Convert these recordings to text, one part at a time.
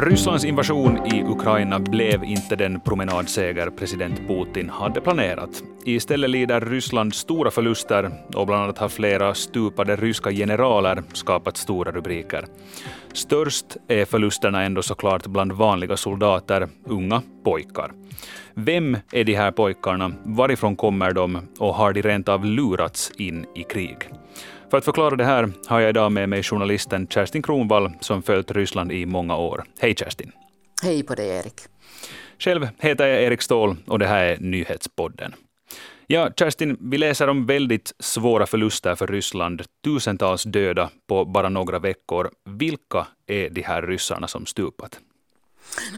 Rysslands invasion i Ukraina blev inte den promenadseger president Putin hade planerat. Istället lider Ryssland stora förluster och bland annat har flera stupade ryska generaler skapat stora rubriker. Störst är förlusterna ändå såklart bland vanliga soldater, unga pojkar. Vem är de här pojkarna? Varifrån kommer de? Och har de rent av lurats in i krig? För att förklara det här har jag idag med mig journalisten Kerstin Kronvall som följt Ryssland i många år. Hej Kerstin! Hej på dig Erik! Själv heter jag Erik Ståhl och det här är Nyhetspodden. Ja, Kerstin, vi läser om väldigt svåra förluster för Ryssland. Tusentals döda på bara några veckor. Vilka är de här ryssarna som stupat?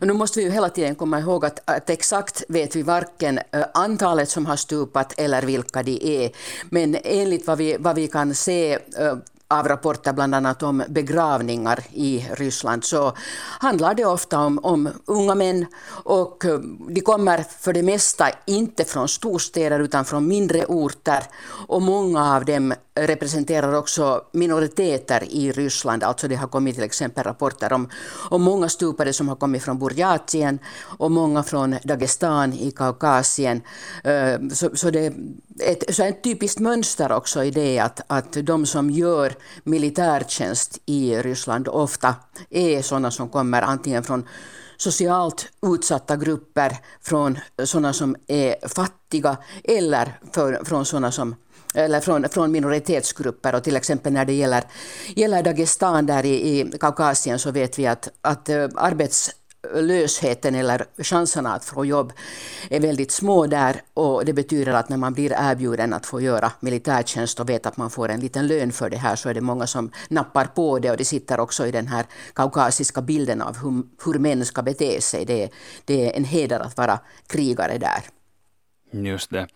Nu måste vi ju hela tiden komma ihåg att, att exakt vet vi varken eh, antalet som har stupat eller vilka de är. Men enligt vad vi, vad vi kan se eh, av rapporter bland annat om begravningar i Ryssland så handlar det ofta om, om unga män och eh, de kommer för det mesta inte från storstäder utan från mindre orter och många av dem representerar också minoriteter i Ryssland. Alltså det har kommit till exempel rapporter om, om många stupade som har kommit från Burjatien och många från Dagestan i Kaukasien. Eh, så, så det är ett, så ett typiskt mönster också i det att, att de som gör militärtjänst i Ryssland ofta är sådana som kommer antingen från socialt utsatta grupper, från sådana som är fattiga eller för, från sådana som eller från, från minoritetsgrupper. Och till exempel när det gäller, gäller Dagestan där i, i Kaukasien så vet vi att, att eh, arbets lösheten eller chanserna att få jobb är väldigt små där och det betyder att när man blir erbjuden att få göra militärtjänst och vet att man får en liten lön för det här så är det många som nappar på det och det sitter också i den här kaukasiska bilden av hur, hur män ska bete sig. Det, det är en heder att vara krigare där. Just det.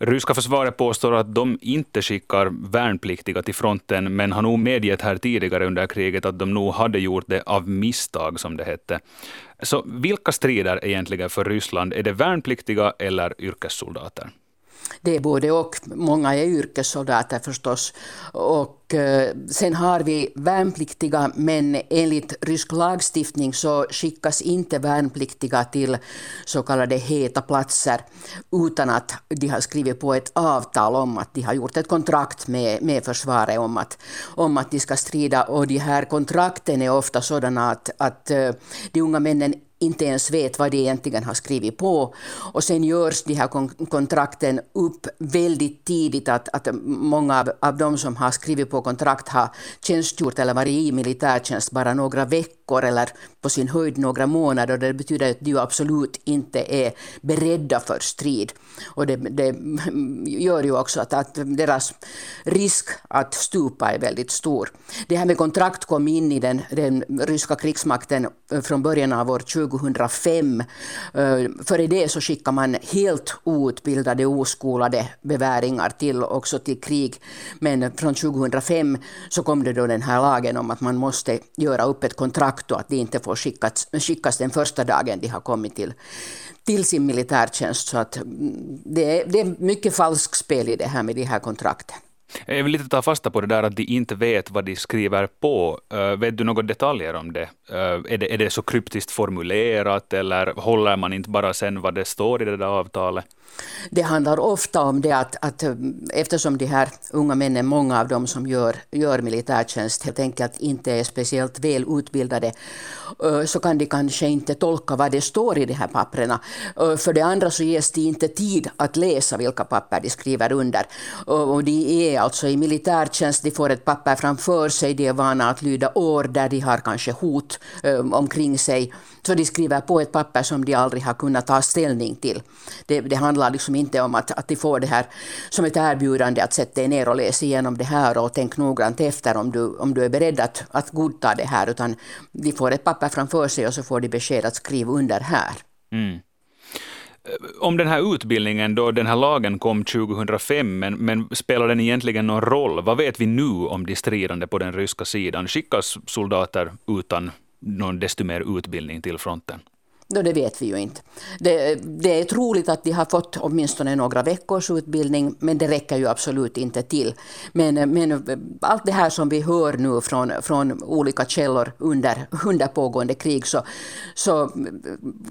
Ryska försvaret påstår att de inte skickar värnpliktiga till fronten, men har nog medgett här tidigare under kriget att de nog hade gjort det av misstag, som det hette. Så vilka strider egentligen för Ryssland? Är det värnpliktiga eller yrkessoldater? Det är både och. Många är yrkessoldater förstås. Och eh, sen har vi värnpliktiga, men enligt rysk lagstiftning så skickas inte värnpliktiga till så kallade heta platser utan att de har skrivit på ett avtal om att de har gjort ett kontrakt med, med försvaret om att, om att de ska strida. Och de här kontrakten är ofta sådana att, att eh, de unga männen inte ens vet vad de egentligen har skrivit på. Och sen görs de här kontrakten upp väldigt tidigt, att, att många av, av de som har skrivit på kontrakt har tjänstgjort eller varit i militärtjänst bara några veckor eller på sin höjd några månader. Och det betyder att de absolut inte är beredda för strid. Och det, det gör ju också att, att deras risk att stupa är väldigt stor. Det här med kontrakt kom in i den, den ryska krigsmakten eh, från början av år 2005. Eh, före det så skickade man helt outbildade, oskolade beväringar till, också till krig. Men från 2005 så kom det då den här lagen om att man måste göra upp ett kontrakt och att de inte får skickas, skickas den första dagen de har kommit till till sin militärtjänst. Så att mm, det, är, det är mycket falskspel i det här med de här kontrakten. Jag vill lite ta fasta på det där att de inte vet vad de skriver på. Uh, vet du några detaljer om det? Uh, är det? Är det så kryptiskt formulerat eller håller man inte bara sen vad det står i det där avtalet? Det handlar ofta om det att, att eh, eftersom de här unga männen, många av dem som gör, gör militärtjänst helt enkelt inte är speciellt väl utbildade, så kan de kanske inte tolka vad det står i de här papperna. För det andra så ges de inte tid att läsa vilka papper de skriver under. Och de är alltså i militärtjänst, de får ett papper framför sig, de är vana att lyda order, de har kanske hot eh, omkring sig. Så de skriver på ett papper som de aldrig har kunnat ta ställning till. Det, det handlar liksom inte om att, att de får det här som ett erbjudande att sätta dig ner och läsa igenom det här och tänk noggrant efter om du, om du är beredd att, att godta det här, utan de får ett papper framför sig och så får de besked att skriva under här. Mm. Om den här utbildningen, då den här lagen kom 2005, men, men spelar den egentligen någon roll? Vad vet vi nu om de stridande på den ryska sidan? Skickas soldater utan någon desto mer utbildning till fronten? No, det vet vi ju inte. Det, det, är troligt att de har fått åtminstone några veckors utbildning, men det räcker ju absolut inte till. Men, men allt det här som vi hör nu från, från olika källor under, under pågående krig så, så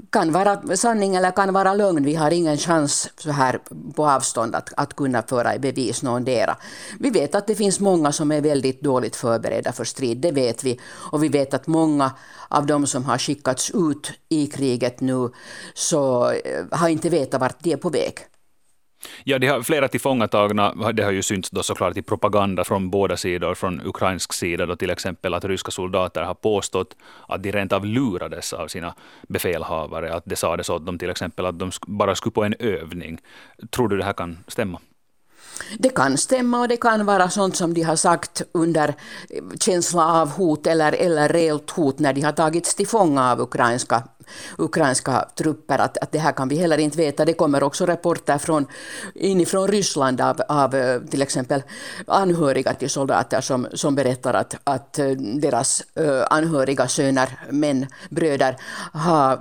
kan vara sanning eller kan vara lögn. Vi har ingen chans så här på avstånd att, att kunna föra i bevis någondera. Vi vet att det finns många som är väldigt dåligt förberedda för strid, det vet vi. Och vi vet att många av de som har skickats ut i krig kriget nu så eh, har inte vetat vart de är på väg. Ja, de har flera tillfångatagna. Det har ju synts då såklart i propaganda från båda sidor. Från ukrainsk sida då till exempel att ryska soldater har påstått att de rent av lurades av sina befälhavare. Att det sades åt dem till exempel att de bara skulle på en övning. Tror du det här kan stämma? Det kan stämma och det kan vara sånt som de har sagt under känsla av hot eller, eller reellt hot när de har tagits till fånga av ukrainska ukrainska trupper. Att, att det här kan vi heller inte veta. Det kommer också rapporter från, inifrån Ryssland av, av eh, till exempel anhöriga till soldater som, som berättar att, att eh, deras eh, anhöriga söner, män, bröder har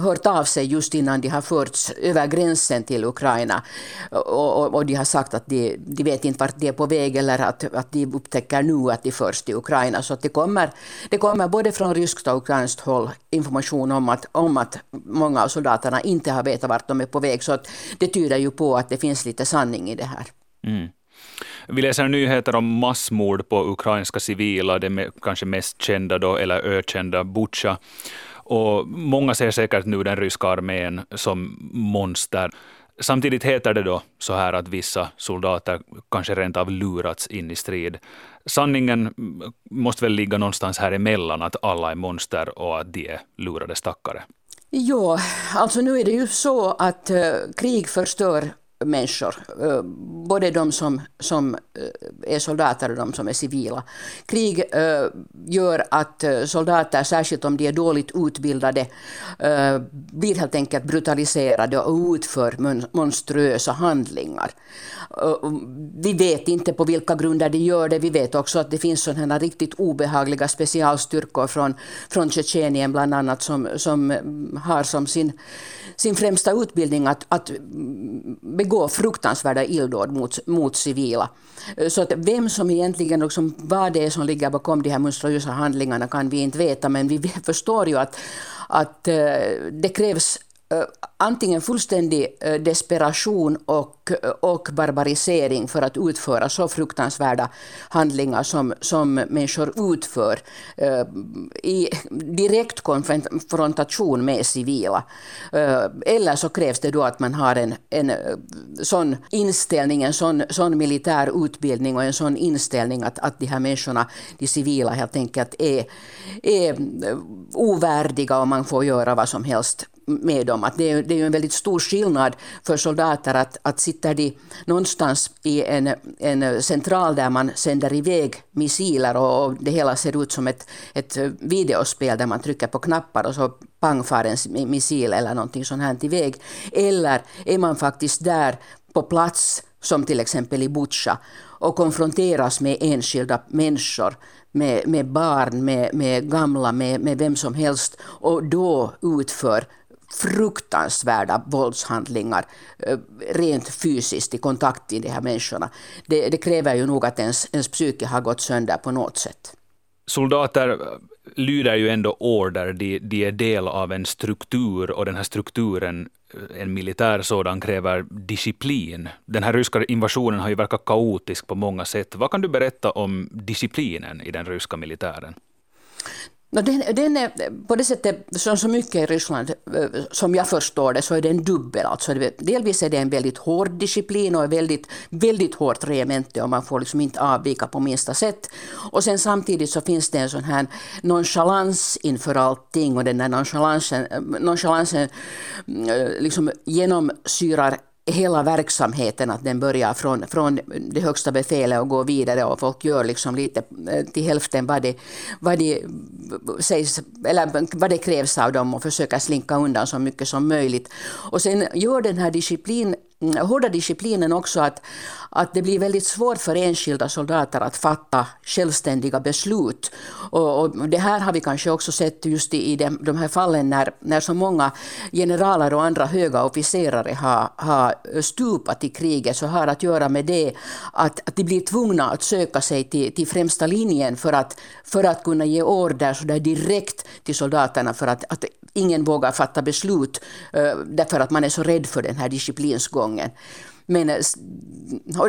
hört av sig just innan de har förts över gränsen till Ukraina. Och, och, och de har sagt att de, de vet inte vart de är på väg eller att, att de upptäcker nu att de förs till Ukraina. Så att det, kommer, det kommer både från ryskt och ukrainskt håll information om att att, om att många av soldaterna inte har vetat vart de är på väg. Så att det tyder ju på att det finns lite sanning i det här. Mm. Vi läser nyheter om massmord på ukrainska civila, det kanske mest kända då, eller ökända Butja. Och många ser säkert nu den ryska armén som monster. Samtidigt heter det då så här att vissa soldater kanske rent av lurats in i strid. Sanningen måste väl ligga någonstans här emellan, att alla är monster och att de är lurade stackare. Ja, alltså nu är det ju så att eh, krig förstör människor, eh, både de som, som eh, är soldater och de som är civila. Krig eh, gör att soldater, särskilt om de är dåligt utbildade, blir helt enkelt brutaliserade och utför monstruösa handlingar. Vi vet inte på vilka grunder de gör det. Vi vet också att det finns sådana riktigt obehagliga specialstyrkor från, från Tjetjenien bland annat som, som har som sin, sin främsta utbildning att, att mm, begå fruktansvärda illdåd mot, mot civila. Eh, så att vem som egentligen, liksom, vad det är som ligger bakom de här monstruösa handlingarna kan vi inte veta, men vi förstår ju att, att eh, det krävs Eh, antingen fullständig eh, desperation och, eh, och barbarisering för att utföra så fruktansvärda handlingar som, som människor utför i direkt konfrontation med civila. Eller så krävs det då att man har en, en sån inställning, en sån, sån militär utbildning och en sån inställning att, att de här människorna, de civila helt enkelt är, är ovärdiga och man får göra vad som helst med dem. Att det, är, det är ju en väldigt stor skillnad för soldater att, att sitter de någonstans i en, en central där man sänder iväg missiler och, och det hela ser ut som ett, ett videospel där man trycker på knappar och så pang far en missil eller någonting sånt här iväg. Eller är man faktiskt där på plats som till exempel i Butja och konfronteras med enskilda människor, med, med barn, med, med gamla, med, med vem som helst och då utför fruktansvärda våldshandlingar eh, rent fysiskt i kontakt med de här människorna. Det, det kräver ju nog att ens, ens psyke har gått sönder på något sätt. Soldater eh, lyder ju ändå order, de, de är del av en struktur och den här strukturen, eh, en militär sådan, kräver disciplin. Den här ryska invasionen har ju verkat kaotisk på många sätt. Vad kan du berätta om disciplinen i den ryska militären? Den, den är, på det sättet, som så mycket i Ryssland, eh, som jag förstår det, så är den dubbel. Alltså, delvis är det en väldigt hård disciplin och ett väldigt, väldigt hårt regemente och man får liksom inte avvika på minsta sätt. Och sen samtidigt så finns det en sån här nonchalans inför allting och den där nonchalansen, eh, nonchalansen eh, liksom genomsyrar hela verksamheten, att den börjar från, från det högsta befälet och går vidare och folk gör liksom lite eh, till hälften vad det, vad det, sägs, eller vad det krävs av dem och försöker slinka undan så mycket som möjligt. Och sen gör den här disciplin Mm, hårda disciplinen också att, att det blir väldigt svårt för enskilda soldater att fatta självständiga beslut. Och, och det här har vi kanske också sett just i, i de, de här fallen när, när så många generaler och andra höga officerare har, har stupat i kriget, så har att göra med det att, att de blir tvungna att söka sig till, till främsta linjen för att, för att kunna ge order så där direkt till soldaterna för att, att ingen vågar fatta beslut eh, därför att man är så rädd för den här disciplinsgången. Men, eh,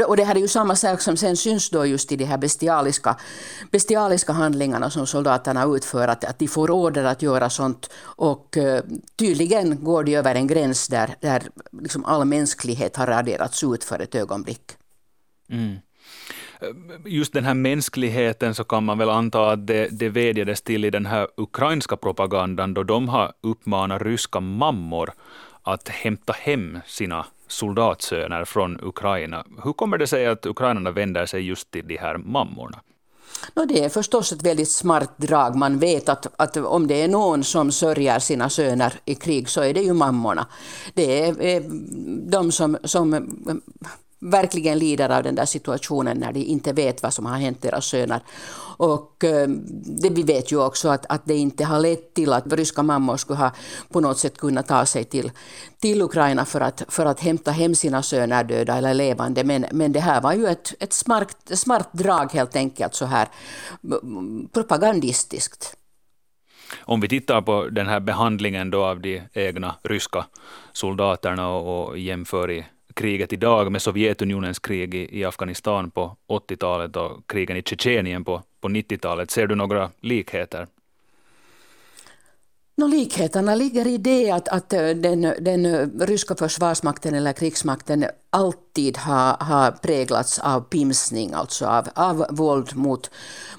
och det här är ju samma sak som sen syns då just i de här bestialiska, bestialiska handlingarna som soldaterna utför, att, att de får order att göra sånt och uh, tydligen går de över en gräns där, där liksom all mänsklighet har raderats ut för ett ögonblick. Mm just den här mänskligheten så kan man väl anta att det, det vädjades till i den här ukrainska propagandan då de har uppmanat ryska mammor att hämta hem sina soldatsöner från Ukraina. Hur kommer det sig att ukrainarna vänder sig just till de här mammorna? No, det är förstås ett väldigt smart drag. Man vet att, att om det är någon som sörjer sina söner i krig så är det ju mammorna. Det är eh, de som, som verkligen lider av den där situationen när de inte vet vad som har hänt deras söner. Och eh, det, vi vet ju också att, att det inte har lett till att ryska mammor skulle ha på något sätt kunnat ta sig till, till Ukraina för att, för att hämta hem sina söner döda eller levande. Men, men det här var ju ett, ett smart, smart drag helt enkelt så här propagandistiskt. Om vi tittar på den här behandlingen då av de egna ryska soldaterna och, och jämför i kriget idag med Sovjetunionens krig i, i Afghanistan på 80-talet och krigen i Tjetjenien på, på 90-talet. Ser du några likheter? No, likheterna ligger i det att, att eh, den, den ryska försvarsmakten eller krigsmakten alltid har, har präglats av pimsning, alltså av, av våld mot,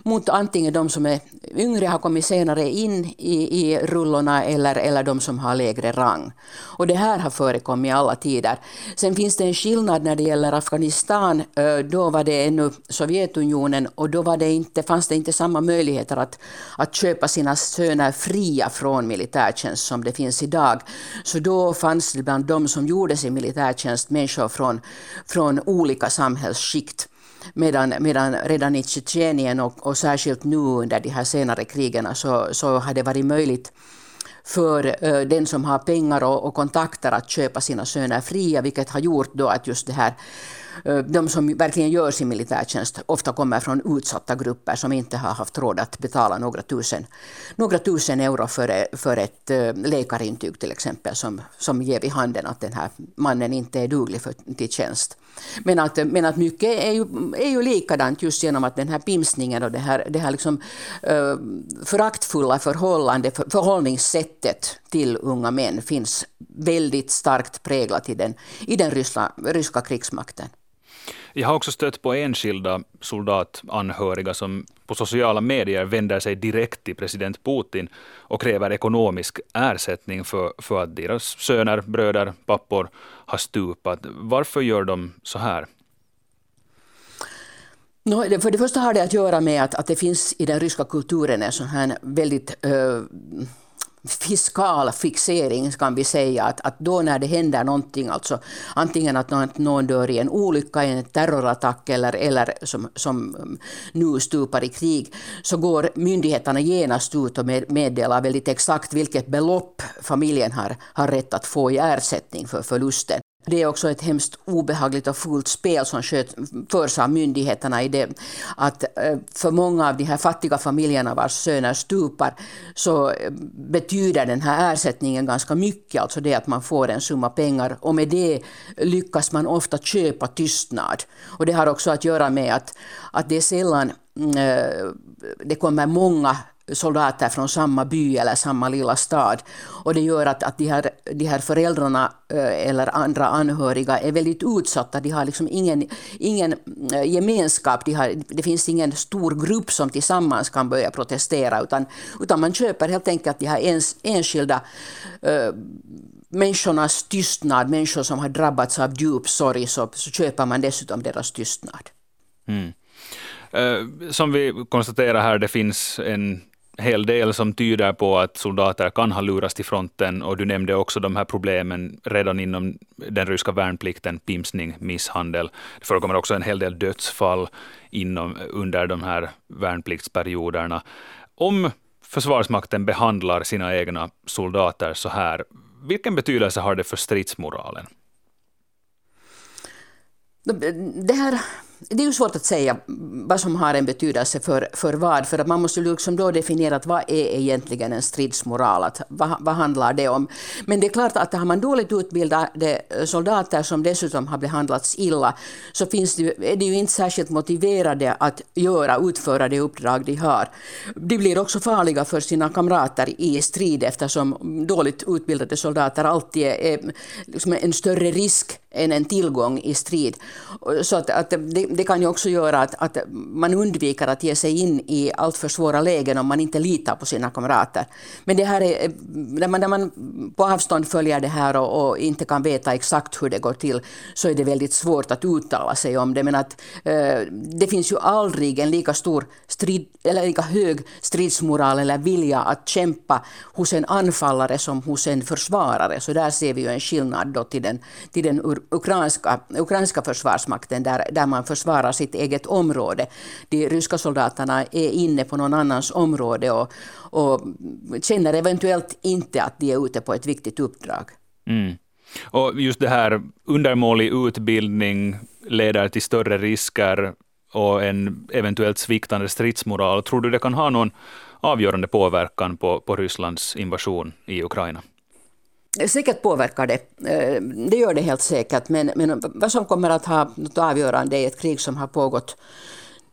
mot antingen de som är yngre, har kommit senare in i, i rullorna eller, eller de som har lägre rang. Och det här har förekommit i alla tider. Sen finns det en skillnad när det gäller Afghanistan. Då var det ännu Sovjetunionen och då var det inte, fanns det inte samma möjligheter att, att köpa sina söner fria från militärtjänst som det finns idag. Så då fanns det bland de som gjorde sin militärtjänst människor från från, från olika samhällsskikt. Medan, medan redan i Tjetjenien och, och särskilt nu under de här senare krigen så, så har det varit möjligt för uh, den som har pengar och, och, kontakter att köpa sina söner fria, vilket har gjort då att just det här Eh, de som verkligen gör sin militärtjänst ofta kommer från utsatta grupper som inte har haft råd att betala några tusen, några tusen euro för, e-, för ett eh, läkarintyg till exempel som, som ger vid handen att den här mannen inte är duglig för, till tjänst. Men att, men att mycket är ju, är ju likadant just genom att den här pimsningen och det här, det här liksom, uh, föraktfulla förhållande, för, förhållningssättet till unga män finns väldigt starkt präglat i den, i den ryska, ryska krigsmakten. Jag har också stött på enskilda soldatanhöriga som på sociala medier vänder sig direkt till president Putin och kräver ekonomisk ersättning för, för att deras söner, bröder, pappor har stupat. Varför gör de så här? No, för det första har det att göra med att, att det finns i den ryska kulturen en sån här väldigt uh, fiskal fixering kan vi säga att, att då när det händer någonting, alltså antingen att någon, någon dör i en olycka, i en terrorattack eller, eller som, som mm, nu stupar i krig, så går myndigheterna genast ut och med, meddelar väldigt exakt vilket belopp familjen har, har rätt att få i ersättning för förlusten. Det är också ett hemskt obehagligt och fult spel som förs av myndigheterna i det att eh, för många av de här fattiga familjerna vars söner stupar så eh, betyder den här ersättningen ganska mycket, alltså det att man får en summa pengar och med det lyckas man ofta köpa tystnad. Och det har också att göra med att, att det är sällan mm, eh, det kommer många soldater från samma by eller samma lilla stad. Och det gör att, att de, här, de här föräldrarna eh, eller andra anhöriga är väldigt utsatta. De har liksom ingen, ingen eh, gemenskap, de har, det finns ingen stor grupp som tillsammans kan börja protestera, utan, utan man köper helt enkelt de här ens, enskilda uh, människornas tystnad, människor som har drabbats av djup sorg, så, så köper man dessutom deras tystnad. Mm. Som vi konstaterar här, det finns en hel del som tyder på att soldater kan ha lurats till fronten och du nämnde också de här problemen redan inom den ryska värnplikten, pimsning, misshandel. Det förekommer också en hel del dödsfall inom, under de här värnpliktsperioderna. Om Försvarsmakten behandlar sina egna soldater så här, vilken betydelse har det för stridsmoralen? Det här det är ju svårt att säga vad som har en betydelse för, för vad, för att man måste liksom då definiera att vad är egentligen en stridsmoral, att vad, vad handlar det om? Men det är klart att har man dåligt utbildade eh, soldater som dessutom har behandlats illa, så finns det, är det ju inte särskilt motiverade att göra, utföra det uppdrag de har. De blir också farliga för sina kamrater i strid eftersom dåligt utbildade soldater alltid är liksom en större risk än en tillgång i strid. Så att, att det, det, kan ju också göra att, att man undviker att ge sig in i alltför svåra lägen om man inte litar på sina kamrater. Men det här är, när, man, när man på avstånd följer det här och, och, inte kan veta exakt hur det går till så är det väldigt svårt att uttala sig om det. Men att eh, det finns ju aldrig en lika stor strid, eller lika hög stridsmoral eller vilja att kämpa hos en anfallare som hos en försvarare. Så där ser vi ju en skillnad då till den, till den ukrainska, ukrainska försvarsmakten där, där man försvarar sitt eget område. De ryska soldaterna är inne på någon annans område och, och känner eventuellt inte att de är ute på ett viktigt uppdrag. Mm. Och just det här undermålig utbildning leder till större risker och en eventuellt sviktande stridsmoral. Tror du det kan ha någon avgörande påverkan på, på Rysslands invasion i Ukraina? Säkert påverkar det. Eh, det gör det helt säkert. Men, men vad som kommer att ha något avgörande är ett krig som har pågått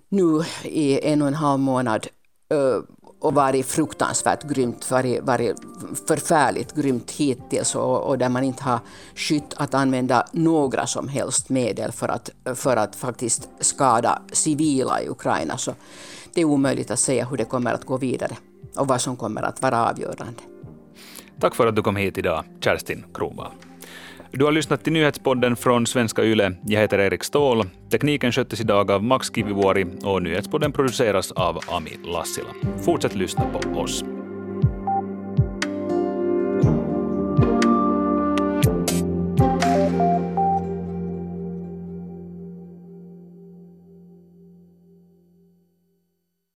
nu i en och en halv månad eh, och varit fruktansvärt grymt, varit, varit förfärligt grymt hittills och, och där man inte har skytt att använda några som helst medel för att, för att faktiskt skada civila i Ukraina. Så det är omöjligt att säga hur det kommer att gå vidare och vad som kommer att vara avgörande. Tack för att du kom hit idag, Kerstin Kronvall. Du har lyssnat till nyhetspodden från Svenska Yle. Jag heter Erik Ståhl. Tekniken sköttes idag av Max Kivivuori och nyhetspodden produceras av Ami Lassila. Fortsätt lyssna på oss.